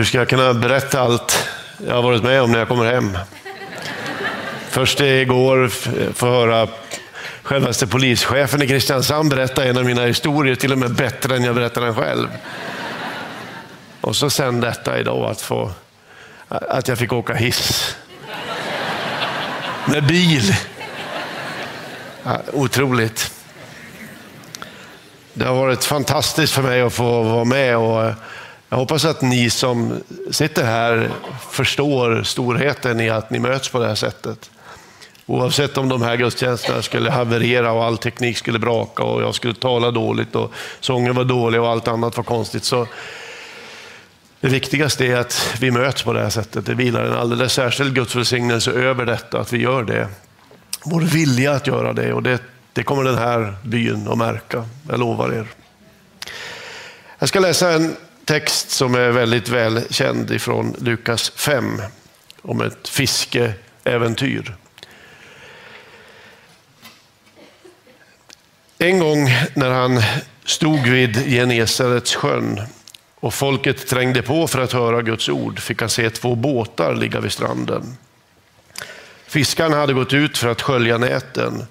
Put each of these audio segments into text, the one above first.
Hur ska jag kunna berätta allt jag har varit med om när jag kommer hem? Först igår få höra självaste polischefen i Kristiansand berätta en av mina historier, till och med bättre än jag berättar den själv. Och så sen detta idag, att, få, att jag fick åka hiss. Med bil. Ja, otroligt. Det har varit fantastiskt för mig att få vara med och jag hoppas att ni som sitter här förstår storheten i att ni möts på det här sättet. Oavsett om de här gudstjänsterna skulle haverera och all teknik skulle braka och jag skulle tala dåligt och sången var dålig och allt annat var konstigt. Så det viktigaste är att vi möts på det här sättet. Det vilar en alldeles särskild Guds välsignelse över detta, att vi gör det. Vår vilja att göra det och det, det kommer den här byn att märka. Jag lovar er. Jag ska läsa en text som är väldigt välkänd ifrån Lukas 5 om ett fiskeäventyr. En gång när han stod vid Genesarets sjön och folket trängde på för att höra Guds ord fick han se två båtar ligga vid stranden. Fiskarna hade gått ut för att skölja näten.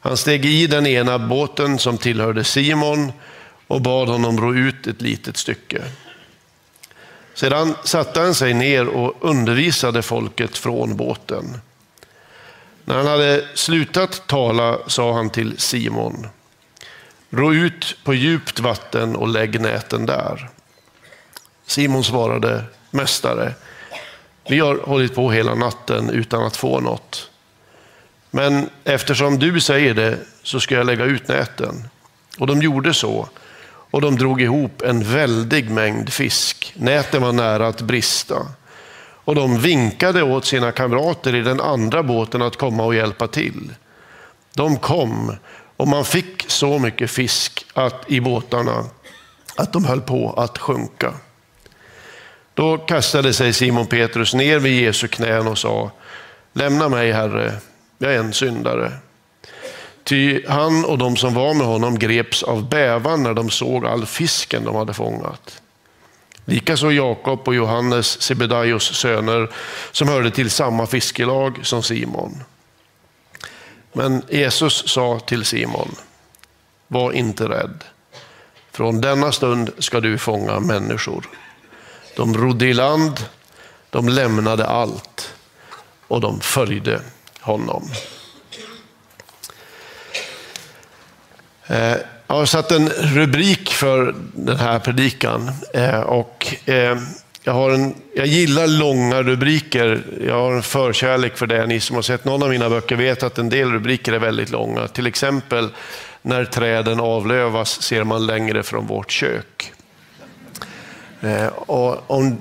Han steg i den ena båten som tillhörde Simon och bad honom ro ut ett litet stycke. Sedan satte han sig ner och undervisade folket från båten. När han hade slutat tala sa han till Simon, ro ut på djupt vatten och lägg näten där. Simon svarade, Mästare, vi har hållit på hela natten utan att få något. Men eftersom du säger det så ska jag lägga ut näten. Och de gjorde så. Och de drog ihop en väldig mängd fisk. Näten var nära att brista. Och de vinkade åt sina kamrater i den andra båten att komma och hjälpa till. De kom och man fick så mycket fisk att, i båtarna att de höll på att sjunka. Då kastade sig Simon Petrus ner vid Jesu knän och sa, lämna mig Herre, jag är en syndare. Ty han och de som var med honom greps av bävan när de såg all fisken de hade fångat. Likaså Jakob och Johannes, Sebedaios söner, som hörde till samma fiskelag som Simon. Men Jesus sa till Simon, var inte rädd. Från denna stund ska du fånga människor. De rodde i land, de lämnade allt och de följde honom. Eh, jag har satt en rubrik för den här predikan eh, och eh, jag, har en, jag gillar långa rubriker. Jag har en förkärlek för det. Ni som har sett någon av mina böcker vet att en del rubriker är väldigt långa. Till exempel När träden avlövas ser man längre från vårt kök. Och om,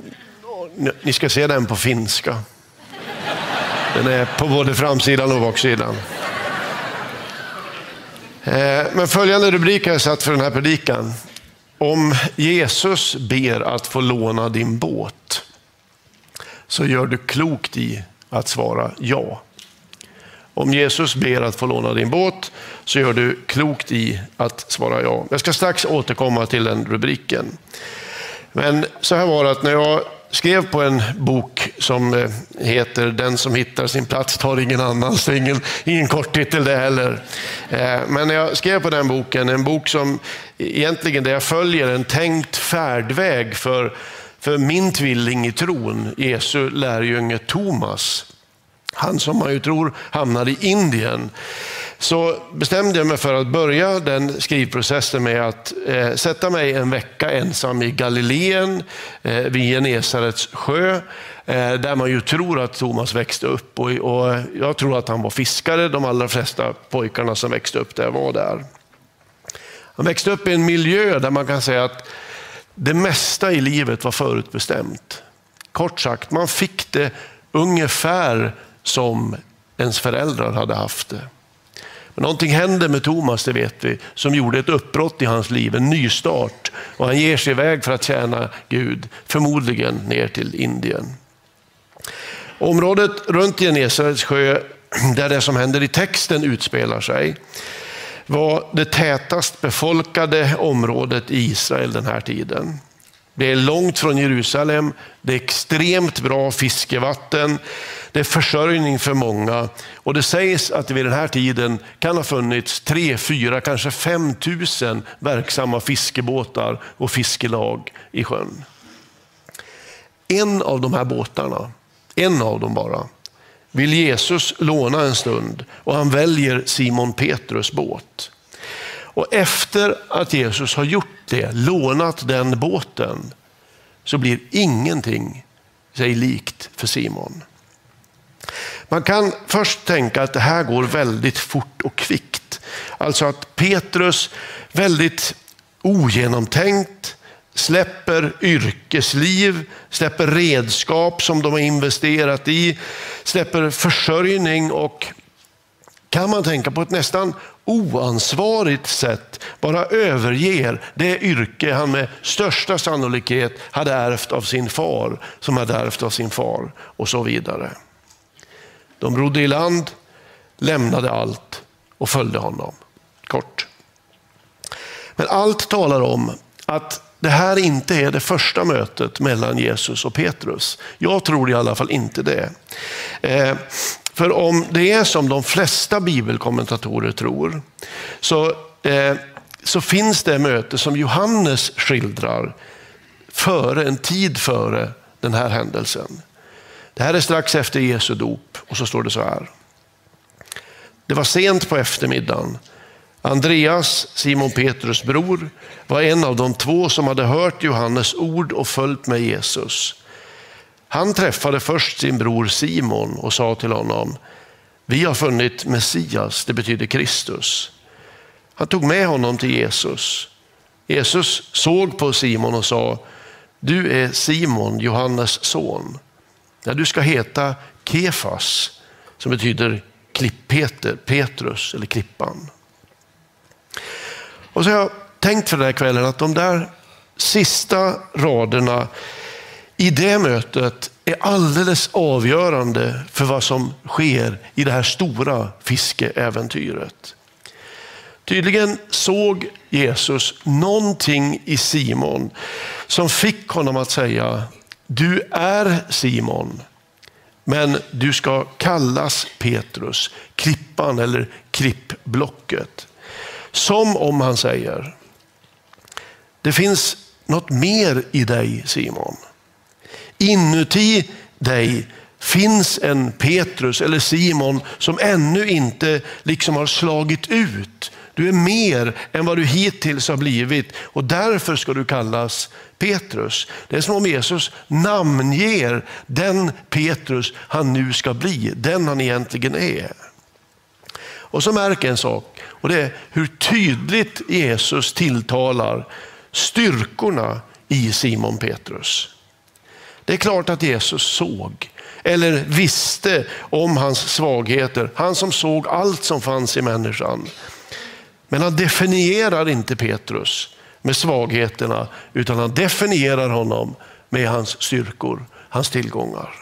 ni ska se den på finska. Den är på både framsidan och baksidan. Eh, men följande rubrik har jag satt för den här predikan. Om Jesus ber att få låna din båt så gör du klokt i att svara ja. Om Jesus ber att få låna din båt så gör du klokt i att svara ja. Jag ska strax återkomma till den rubriken. Men så här var det att när jag skrev på en bok som eh, heter Den som hittar sin plats tar ingen annans. Det är ingen, ingen kort titel det heller. Eh, men jag skrev på den boken, en bok som egentligen där jag följer en tänkt färdväg för, för min tvilling i tron, Jesu lärjunge Thomas. Han som man ju tror hamnade i Indien så bestämde jag mig för att börja den skrivprocessen med att eh, sätta mig en vecka ensam i Galileen eh, vid Genesarets sjö, eh, där man ju tror att Thomas växte upp. Och, och jag tror att han var fiskare, de allra flesta pojkarna som växte upp där var där. Han växte upp i en miljö där man kan säga att det mesta i livet var förutbestämt. Kort sagt, man fick det ungefär som ens föräldrar hade haft det. Men någonting händer med Thomas, det vet vi, som gjorde ett uppbrott i hans liv, en nystart. Och han ger sig iväg för att tjäna Gud, förmodligen ner till Indien. Området runt Genesarets sjö, där det som händer i texten utspelar sig, var det tätast befolkade området i Israel den här tiden. Det är långt från Jerusalem, det är extremt bra fiskevatten, det är försörjning för många och det sägs att det vid den här tiden kan ha funnits tre, fyra, kanske fem tusen verksamma fiskebåtar och fiskelag i sjön. En av de här båtarna, en av dem bara, vill Jesus låna en stund och han väljer Simon Petrus båt. Och efter att Jesus har gjort det, lånat den båten, så blir ingenting sig likt för Simon. Man kan först tänka att det här går väldigt fort och kvickt. Alltså att Petrus väldigt ogenomtänkt släpper yrkesliv, släpper redskap som de har investerat i, släpper försörjning och kan man tänka på ett nästan oansvarigt sätt bara överger det yrke han med största sannolikhet hade ärvt av sin far, som hade ärvt av sin far och så vidare. De rodde i land, lämnade allt och följde honom. Kort. Men allt talar om att det här inte är det första mötet mellan Jesus och Petrus. Jag tror i alla fall inte det. Eh, för om det är som de flesta bibelkommentatorer tror, så, eh, så finns det möte som Johannes skildrar före, en tid före den här händelsen. Det här är strax efter Jesu dop och så står det så här. Det var sent på eftermiddagen. Andreas, Simon Petrus bror, var en av de två som hade hört Johannes ord och följt med Jesus. Han träffade först sin bror Simon och sa till honom, vi har funnit Messias, det betyder Kristus. Han tog med honom till Jesus. Jesus såg på Simon och sa, du är Simon, Johannes son. Ja, du ska heta Kefas, som betyder Klipp-Peter, Petrus eller Klippan. Och så har jag tänkt för den här kvällen att de där sista raderna i det mötet är alldeles avgörande för vad som sker i det här stora fiskeäventyret. Tydligen såg Jesus någonting i Simon som fick honom att säga, du är Simon, men du ska kallas Petrus, klippan eller klippblocket. Som om han säger, det finns något mer i dig Simon. Inuti dig finns en Petrus eller Simon som ännu inte liksom har slagit ut. Du är mer än vad du hittills har blivit och därför ska du kallas Petrus. Det är som om Jesus namnger den Petrus han nu ska bli, den han egentligen är. Och så märker en sak och det är hur tydligt Jesus tilltalar styrkorna i Simon Petrus. Det är klart att Jesus såg eller visste om hans svagheter. Han som såg allt som fanns i människan. Men han definierar inte Petrus med svagheterna utan han definierar honom med hans styrkor, hans tillgångar.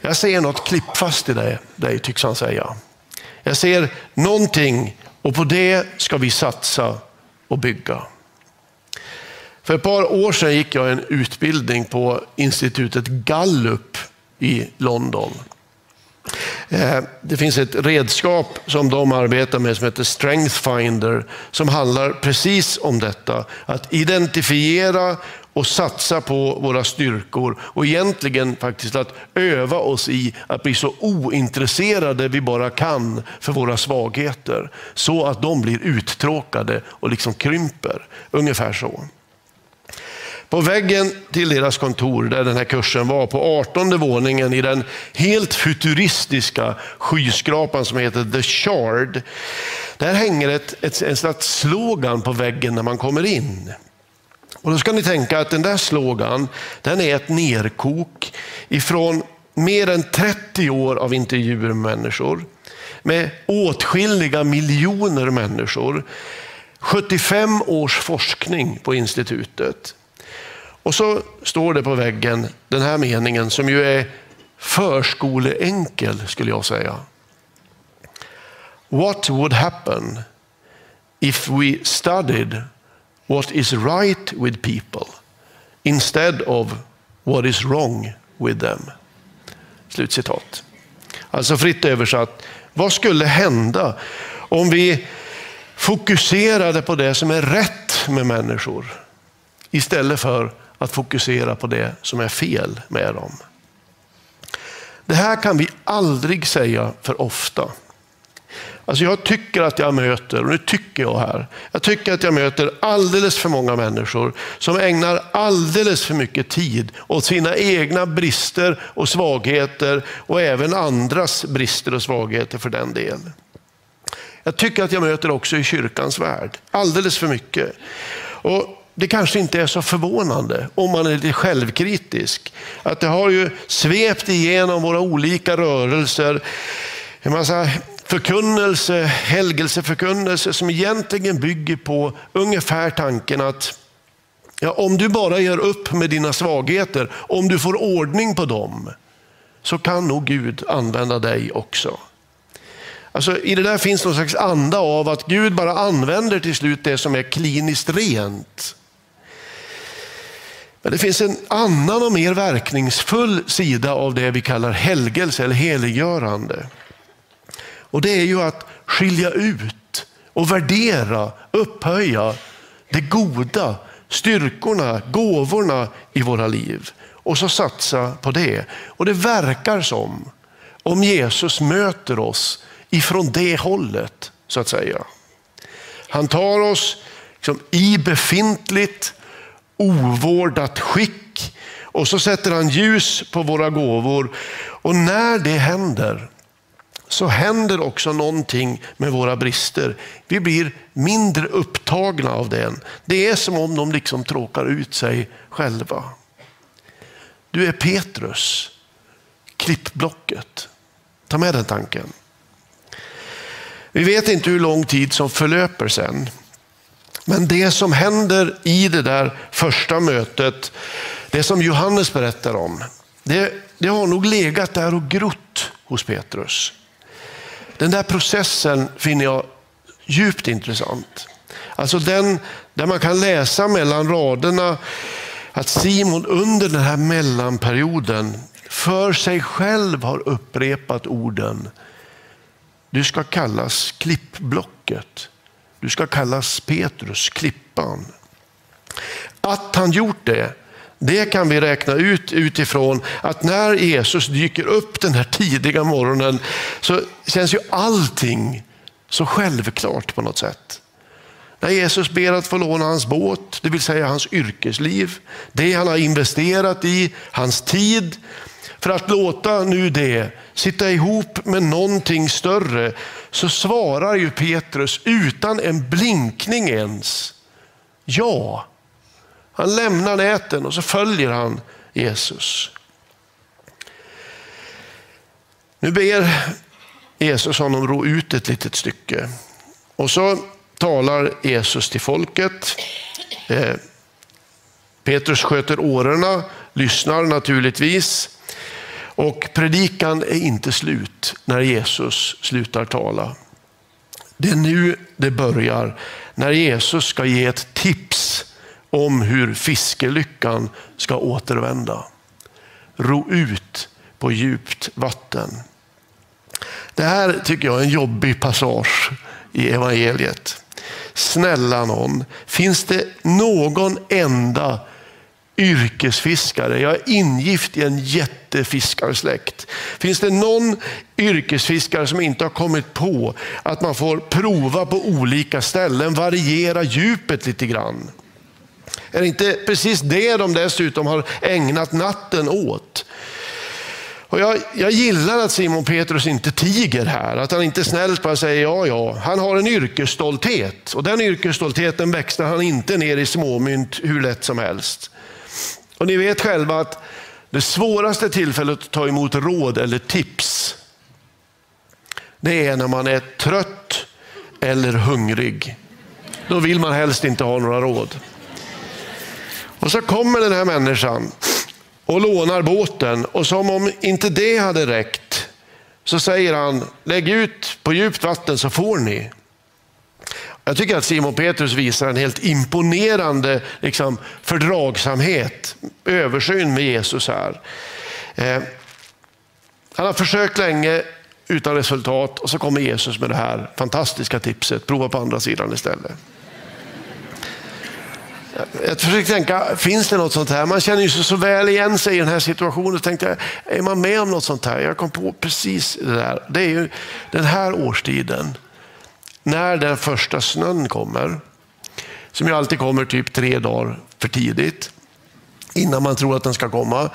Jag ser något klippfast i dig, dig tycks han säga. Jag ser någonting och på det ska vi satsa och bygga. För ett par år sedan gick jag en utbildning på institutet Gallup i London. Eh, det finns ett redskap som de arbetar med som heter Strength Finder som handlar precis om detta. Att identifiera och satsa på våra styrkor och egentligen faktiskt att öva oss i att bli så ointresserade vi bara kan för våra svagheter. Så att de blir uttråkade och liksom krymper. Ungefär så. På väggen till deras kontor där den här kursen var, på 18 våningen i den helt futuristiska skyskrapan som heter The Shard. Där hänger ett, ett, en slags slogan på väggen när man kommer in. Och då ska ni tänka att den där slogan, den är ett nerkok ifrån mer än 30 år av intervjuer med människor. Med åtskilliga miljoner människor. 75 års forskning på institutet. Och så står det på väggen den här meningen som ju är förskoleenkel skulle jag säga. What would happen if we studied what is right with people instead of what is wrong with them. Slutcitat. Alltså fritt översatt, vad skulle hända om vi fokuserade på det som är rätt med människor istället för att fokusera på det som är fel med dem? Det här kan vi aldrig säga för ofta. Alltså jag tycker att jag möter, och nu tycker jag här, jag tycker att jag möter alldeles för många människor som ägnar alldeles för mycket tid åt sina egna brister och svagheter och även andras brister och svagheter för den delen. Jag tycker att jag möter också i kyrkans värld, alldeles för mycket. Och det kanske inte är så förvånande om man är lite självkritisk. Att det har ju svept igenom våra olika rörelser en massa förkunnelse, helgelseförkunnelse som egentligen bygger på ungefär tanken att ja, om du bara gör upp med dina svagheter, om du får ordning på dem, så kan nog Gud använda dig också. Alltså, I det där finns någon slags anda av att Gud bara använder till slut det som är kliniskt rent. Men det finns en annan och mer verkningsfull sida av det vi kallar helgelse eller heliggörande. Och det är ju att skilja ut och värdera, upphöja det goda, styrkorna, gåvorna i våra liv. Och så satsa på det. Och det verkar som om Jesus möter oss ifrån det hållet, så att säga. Han tar oss liksom i befintligt, ovårdat skick och så sätter han ljus på våra gåvor. Och när det händer så händer också någonting med våra brister. Vi blir mindre upptagna av den. Det är som om de liksom tråkar ut sig själva. Du är Petrus, klippblocket. Ta med den tanken. Vi vet inte hur lång tid som förlöper sen. Men det som händer i det där första mötet, det som Johannes berättar om, det, det har nog legat där och grott hos Petrus. Den där processen finner jag djupt intressant. Alltså den där man kan läsa mellan raderna att Simon under den här mellanperioden för sig själv har upprepat orden. Du ska kallas klippblocket. Du ska kallas Petrus, klippan. Att han gjort det det kan vi räkna ut utifrån att när Jesus dyker upp den här tidiga morgonen så känns ju allting så självklart på något sätt. När Jesus ber att få låna hans båt, det vill säga hans yrkesliv, det han har investerat i, hans tid, för att låta nu det sitta ihop med någonting större, så svarar ju Petrus utan en blinkning ens, ja. Han lämnar näten och så följer han Jesus. Nu ber Jesus honom ro ut ett litet stycke. Och så talar Jesus till folket. Eh, Petrus sköter årorna, lyssnar naturligtvis. Och predikan är inte slut när Jesus slutar tala. Det är nu det börjar, när Jesus ska ge ett tips om hur fiskelyckan ska återvända. Ro ut på djupt vatten. Det här tycker jag är en jobbig passage i evangeliet. Snälla någon, finns det någon enda yrkesfiskare. Jag är ingift i en jättefiskarsläkt. Finns det någon yrkesfiskare som inte har kommit på att man får prova på olika ställen, variera djupet lite grann? Är det inte precis det de dessutom har ägnat natten åt? Och jag, jag gillar att Simon Petrus inte tiger här, att han inte snällt bara säger ja, ja. Han har en yrkesstolthet och den yrkesstoltheten växlar han inte ner i småmynt hur lätt som helst. Och ni vet själva att det svåraste tillfället att ta emot råd eller tips, det är när man är trött eller hungrig. Då vill man helst inte ha några råd. Och så kommer den här människan och lånar båten och som om inte det hade räckt så säger han, lägg ut på djupt vatten så får ni. Jag tycker att Simon Petrus visar en helt imponerande liksom, fördragsamhet, översyn med Jesus här. Eh, han har försökt länge utan resultat och så kommer Jesus med det här fantastiska tipset, prova på andra sidan istället. Jag försökte tänka, finns det något sånt här? Man känner ju sig så väl igen sig i den här situationen. Tänkte, är man med om något sånt här? Jag kom på precis det där. Det är ju den här årstiden, när den första snön kommer, som ju alltid kommer typ tre dagar för tidigt innan man tror att den ska komma.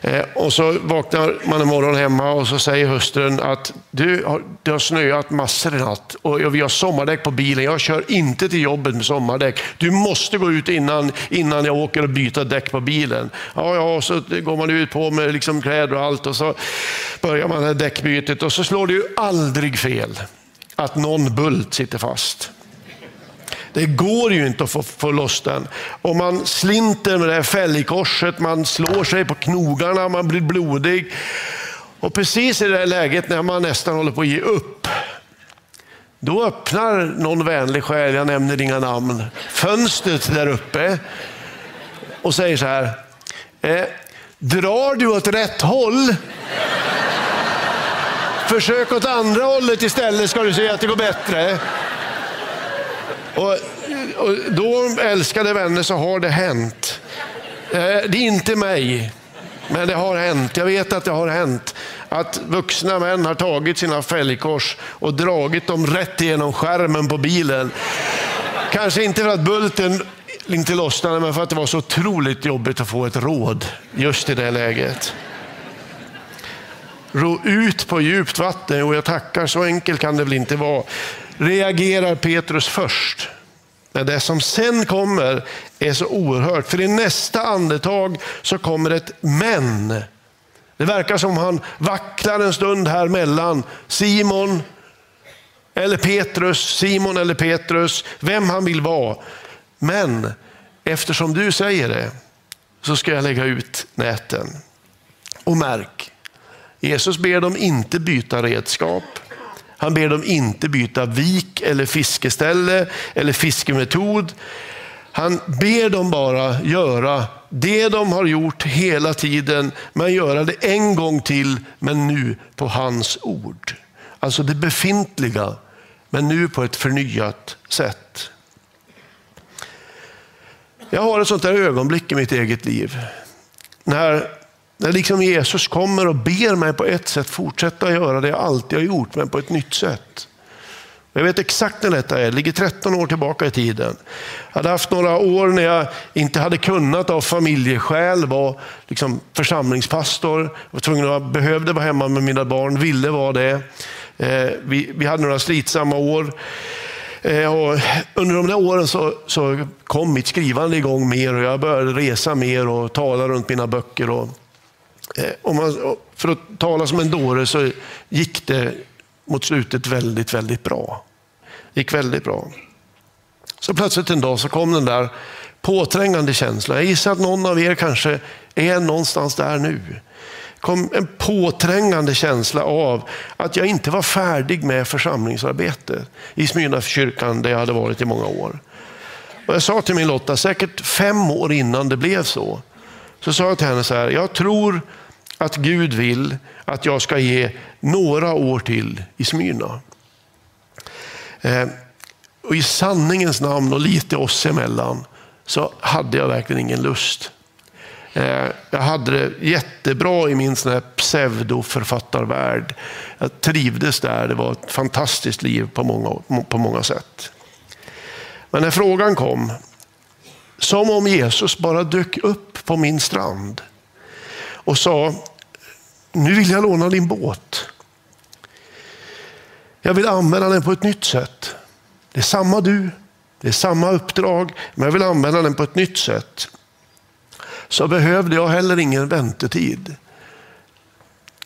Eh, och så vaknar man en morgon hemma och så säger hustrun att du, det har snöat massor i natt och vi har sommardäck på bilen. Jag kör inte till jobbet med sommardäck. Du måste gå ut innan, innan jag åker och byta däck på bilen. Ja, ja, och så går man ut på med liksom kläder och allt och så börjar man det här däckbytet och så slår det ju aldrig fel att någon bult sitter fast. Det går ju inte att få, få loss den. Och man slinter med det här fälgkorset, man slår sig på knogarna, man blir blodig. Och precis i det här läget när man nästan håller på att ge upp, då öppnar någon vänlig själ, jag nämner inga namn, fönstret där uppe och säger så här. Eh, drar du åt rätt håll? Försök åt andra hållet istället ska du se att det går bättre. Och, och då, älskade vänner, så har det hänt. Eh, det är inte mig, men det har hänt. Jag vet att det har hänt att vuxna män har tagit sina fälgkors och dragit dem rätt igenom skärmen på bilen. Kanske inte för att bulten inte lossnade, men för att det var så otroligt jobbigt att få ett råd just i det läget. Ro ut på djupt vatten, och jag tackar, så enkelt kan det väl inte vara reagerar Petrus först. Men det som sen kommer är så oerhört, för i nästa andetag så kommer ett men. Det verkar som han vacklar en stund här mellan Simon eller Petrus, Simon eller Petrus, vem han vill vara. Men eftersom du säger det så ska jag lägga ut näten. Och märk, Jesus ber dem inte byta redskap. Han ber dem inte byta vik eller fiskeställe eller fiskemetod. Han ber dem bara göra det de har gjort hela tiden, men göra det en gång till, men nu på hans ord. Alltså det befintliga, men nu på ett förnyat sätt. Jag har ett sånt där ögonblick i mitt eget liv. När när liksom Jesus kommer och ber mig på ett sätt fortsätta göra det jag alltid har gjort, men på ett nytt sätt. Jag vet exakt när detta är, det ligger 13 år tillbaka i tiden. Jag hade haft några år när jag inte hade kunnat av familjeskäl vara liksom församlingspastor. Jag var tvungen att, behövde vara hemma med mina barn, ville vara det. Eh, vi, vi hade några slitsamma år. Eh, och under de där åren så, så kom mitt skrivande igång mer och jag började resa mer och tala runt mina böcker. Och, Eh, om man, för att tala som en dåre så gick det mot slutet väldigt, väldigt bra. Det gick väldigt bra. Så plötsligt en dag så kom den där påträngande känslan. Jag gissar att någon av er kanske är någonstans där nu. kom en påträngande känsla av att jag inte var färdig med församlingsarbete i Smyrnakyrkan där jag hade varit i många år. Och jag sa till min Lotta, säkert fem år innan det blev så, så sa jag till henne så här, jag tror att Gud vill att jag ska ge några år till i Smyrna. Eh, och I sanningens namn och lite oss emellan så hade jag verkligen ingen lust. Eh, jag hade det jättebra i min pseudoförfattarvärld. Jag trivdes där, det var ett fantastiskt liv på många, på många sätt. Men när frågan kom, som om Jesus bara dök upp på min strand och sa, nu vill jag låna din båt. Jag vill använda den på ett nytt sätt. Det är samma du, det är samma uppdrag, men jag vill använda den på ett nytt sätt. Så behövde jag heller ingen väntetid.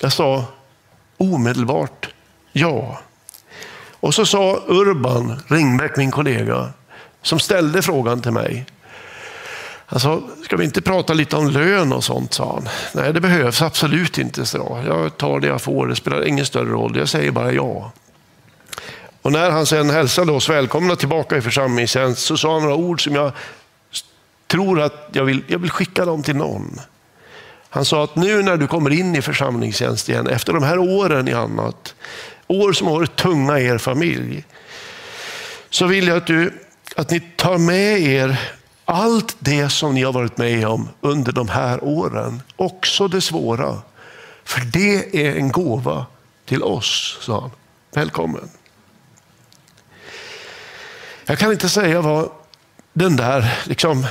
Jag sa omedelbart ja. Och så sa Urban Ringbäck, min kollega, som ställde frågan till mig. Alltså, ska vi inte prata lite om lön och sånt, sa han. Nej, det behövs absolut inte, sa jag. tar det jag får, det spelar ingen större roll. Jag säger bara ja. Och när han sen hälsade oss välkomna tillbaka i församlingstjänst så sa han några ord som jag tror att jag vill, jag vill skicka dem till någon. Han sa att nu när du kommer in i församlingstjänst igen, efter de här åren i annat, år som har varit tunga i er familj, så vill jag att, du, att ni tar med er allt det som ni har varit med om under de här åren, också det svåra. För det är en gåva till oss, sa han. Välkommen. Jag kan inte säga vad den där liksom,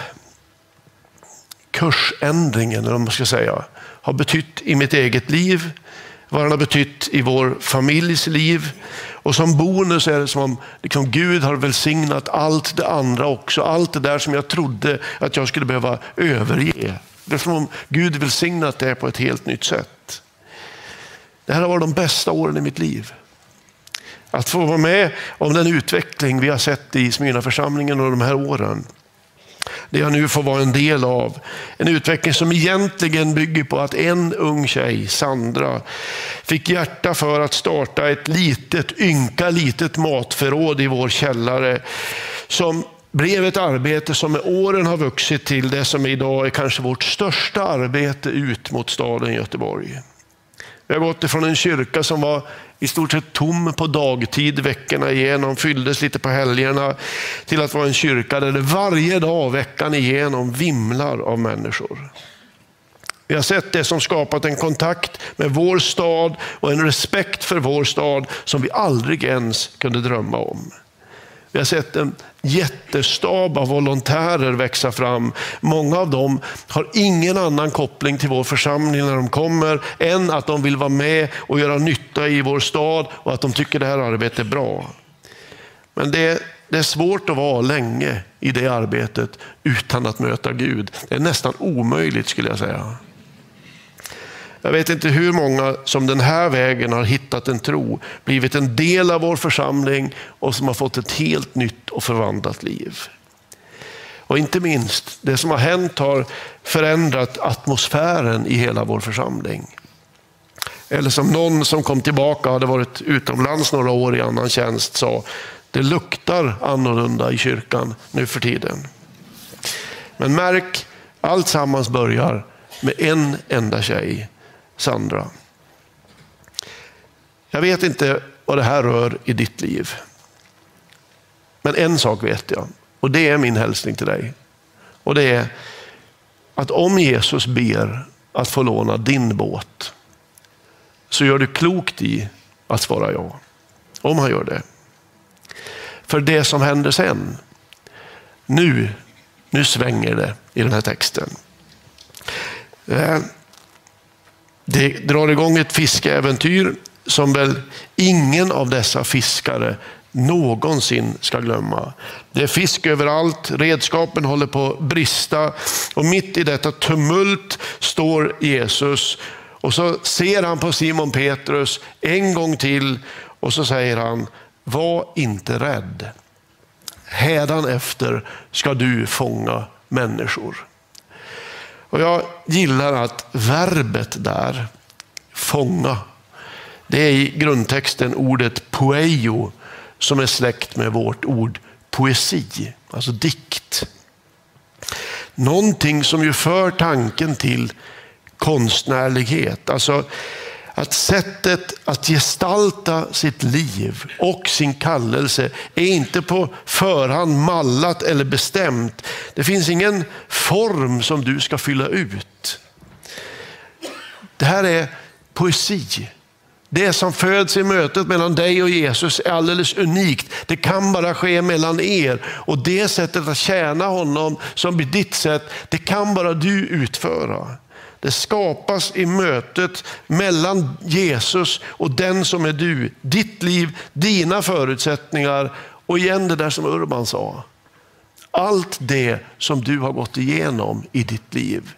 kursändringen, eller vad man ska säga, har betytt i mitt eget liv, vad den har betytt i vår familjs liv. Och som bonus är det som om liksom, Gud har välsignat allt det andra också. Allt det där som jag trodde att jag skulle behöva överge. Det är som om Gud välsignat det på ett helt nytt sätt. Det här har varit de bästa åren i mitt liv. Att få vara med om den utveckling vi har sett i Smyrnaförsamlingen under de här åren. Det jag nu får vara en del av. En utveckling som egentligen bygger på att en ung tjej, Sandra, fick hjärta för att starta ett litet, ynka litet matförråd i vår källare. Som blev ett arbete som med åren har vuxit till det som idag är kanske vårt största arbete ut mot staden Göteborg. Vi har gått ifrån en kyrka som var i stort sett tom på dagtid veckorna igenom, fylldes lite på helgerna, till att vara en kyrka där det varje dag veckan igenom vimlar av människor. Vi har sett det som skapat en kontakt med vår stad och en respekt för vår stad som vi aldrig ens kunde drömma om. Vi har sett en jättestab av volontärer växa fram. Många av dem har ingen annan koppling till vår församling när de kommer än att de vill vara med och göra nytta i vår stad och att de tycker det här arbetet är bra. Men det, det är svårt att vara länge i det arbetet utan att möta Gud. Det är nästan omöjligt skulle jag säga. Jag vet inte hur många som den här vägen har hittat en tro, blivit en del av vår församling och som har fått ett helt nytt och förvandlat liv. Och inte minst, det som har hänt har förändrat atmosfären i hela vår församling. Eller som någon som kom tillbaka hade varit utomlands några år i annan tjänst sa, det luktar annorlunda i kyrkan nu för tiden. Men märk, allt sammans börjar med en enda tjej Sandra. Jag vet inte vad det här rör i ditt liv. Men en sak vet jag och det är min hälsning till dig. Och det är att om Jesus ber att få låna din båt så gör du klokt i att svara ja. Om han gör det. För det som händer sen, nu, nu svänger det i den här texten. Eh, det drar igång ett fiskeäventyr som väl ingen av dessa fiskare någonsin ska glömma. Det är fisk överallt, redskapen håller på att brista och mitt i detta tumult står Jesus och så ser han på Simon Petrus en gång till och så säger han, var inte rädd. Hädan efter ska du fånga människor. Och jag gillar att verbet där, fånga, det är i grundtexten ordet poeio som är släkt med vårt ord poesi, alltså dikt. Någonting som ju för tanken till konstnärlighet. Alltså att sättet att gestalta sitt liv och sin kallelse är inte på förhand mallat eller bestämt. Det finns ingen form som du ska fylla ut. Det här är poesi. Det som föds i mötet mellan dig och Jesus är alldeles unikt. Det kan bara ske mellan er. Och det sättet att tjäna honom som blir ditt sätt, det kan bara du utföra. Det skapas i mötet mellan Jesus och den som är du. Ditt liv, dina förutsättningar och igen det där som Urban sa. Allt det som du har gått igenom i ditt liv.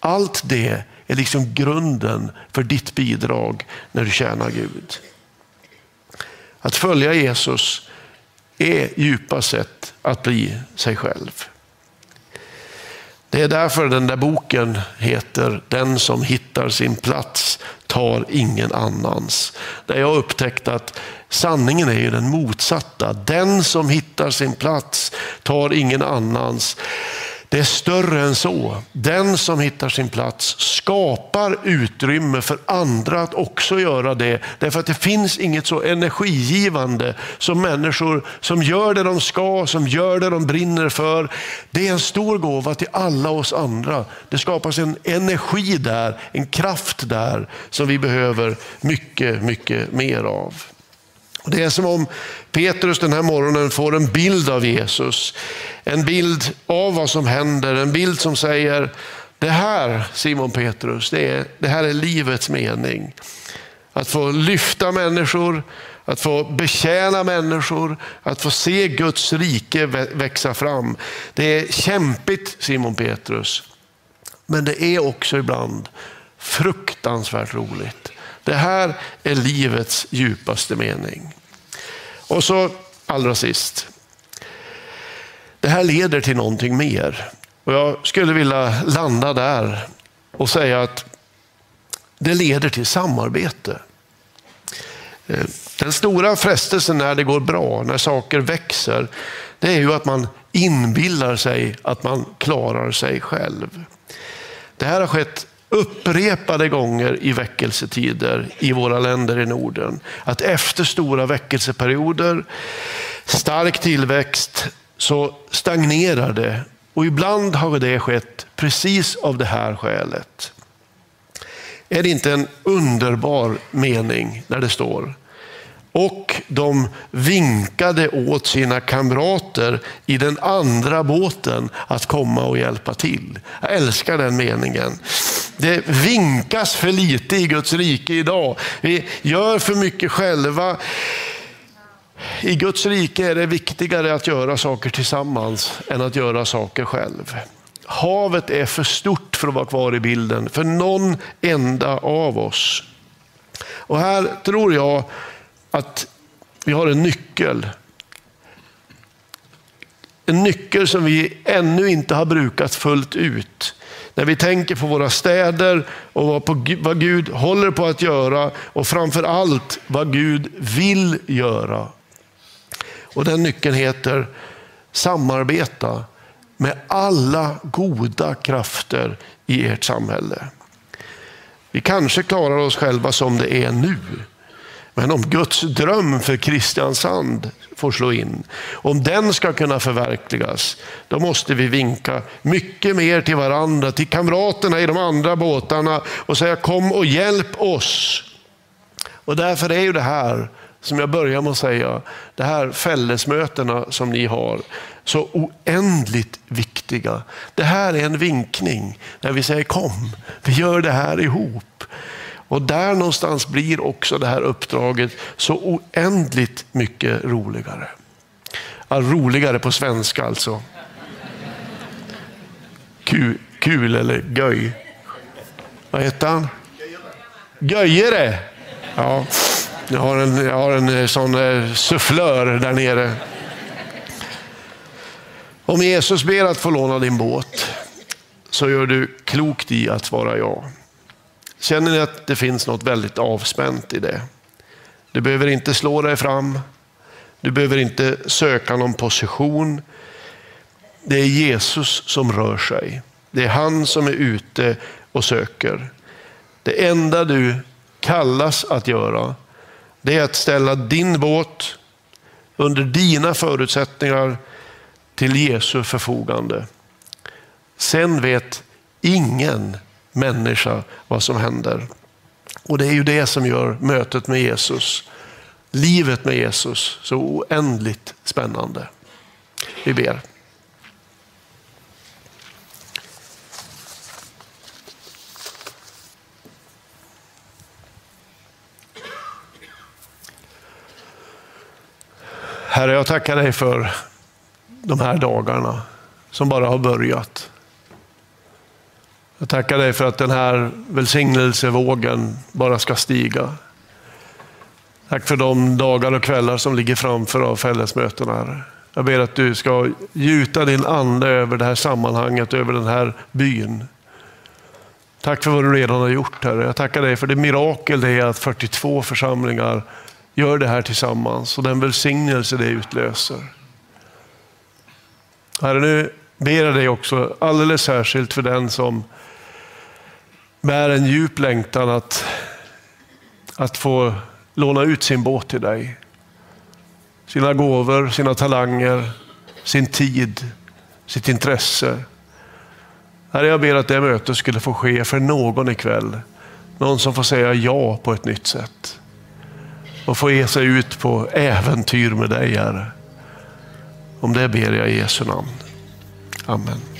Allt det är liksom grunden för ditt bidrag när du tjänar Gud. Att följa Jesus är djupast sett att bli sig själv. Det är därför den där boken heter Den som hittar sin plats tar ingen annans. Där jag upptäckt att sanningen är ju den motsatta. Den som hittar sin plats tar ingen annans. Det är större än så. Den som hittar sin plats skapar utrymme för andra att också göra det. Därför att det finns inget så energigivande som människor som gör det de ska, som gör det de brinner för. Det är en stor gåva till alla oss andra. Det skapas en energi där, en kraft där som vi behöver mycket, mycket mer av. Det är som om Petrus den här morgonen får en bild av Jesus. En bild av vad som händer, en bild som säger, det här Simon Petrus, det, är, det här är livets mening. Att få lyfta människor, att få betjäna människor, att få se Guds rike växa fram. Det är kämpigt Simon Petrus, men det är också ibland fruktansvärt roligt. Det här är livets djupaste mening. Och så allra sist. Det här leder till någonting mer. Och jag skulle vilja landa där och säga att det leder till samarbete. Eh, den stora frestelsen när det går bra, när saker växer, det är ju att man inbillar sig att man klarar sig själv. Det här har skett upprepade gånger i väckelsetider i våra länder i Norden. Att efter stora väckelseperioder, stark tillväxt, så stagnerar det. Och ibland har det skett precis av det här skälet. Är det inte en underbar mening när det står och de vinkade åt sina kamrater i den andra båten att komma och hjälpa till. Jag älskar den meningen. Det vinkas för lite i Guds rike idag. Vi gör för mycket själva. I Guds rike är det viktigare att göra saker tillsammans än att göra saker själv. Havet är för stort för att vara kvar i bilden för någon enda av oss. Och här tror jag att vi har en nyckel. En nyckel som vi ännu inte har brukat fullt ut. När vi tänker på våra städer och vad Gud håller på att göra och framför allt vad Gud vill göra. Och Den nyckeln heter samarbeta med alla goda krafter i ert samhälle. Vi kanske klarar oss själva som det är nu. Men om Guds dröm för Kristiansand får slå in, om den ska kunna förverkligas, då måste vi vinka mycket mer till varandra, till kamraterna i de andra båtarna och säga kom och hjälp oss. Och därför är ju det här, som jag börjar med att säga, det här fällesmötena som ni har, så oändligt viktiga. Det här är en vinkning när vi säger kom, vi gör det här ihop. Och där någonstans blir också det här uppdraget så oändligt mycket roligare. Ja, roligare på svenska alltså. Kul, kul eller göj. Vad heter han? Göjere. Ja, jag har en, jag har en eh, sån eh, sufflör där nere. Om Jesus ber att få låna din båt så gör du klokt i att svara ja. Känner ni att det finns något väldigt avspänt i det? Du behöver inte slå dig fram. Du behöver inte söka någon position. Det är Jesus som rör sig. Det är han som är ute och söker. Det enda du kallas att göra, det är att ställa din båt under dina förutsättningar till Jesu förfogande. Sen vet ingen människa vad som händer. Och det är ju det som gör mötet med Jesus, livet med Jesus så oändligt spännande. Vi ber. Herre, jag tackar dig för de här dagarna som bara har börjat. Jag tackar dig för att den här välsignelsevågen bara ska stiga. Tack för de dagar och kvällar som ligger framför av fällesmötena. Jag ber att du ska gjuta din ande över det här sammanhanget, över den här byn. Tack för vad du redan har gjort, Herre. Jag tackar dig för det mirakel det är att 42 församlingar gör det här tillsammans och den välsignelse det utlöser. Herre, nu ber jag dig också alldeles särskilt för den som bär en djup längtan att, att få låna ut sin båt till dig. Sina gåvor, sina talanger, sin tid, sitt intresse. Herre, jag ber att det mötet skulle få ske för någon ikväll. Någon som får säga ja på ett nytt sätt. Och få ge sig ut på äventyr med dig, Herre. Om det ber jag i Jesu namn. Amen.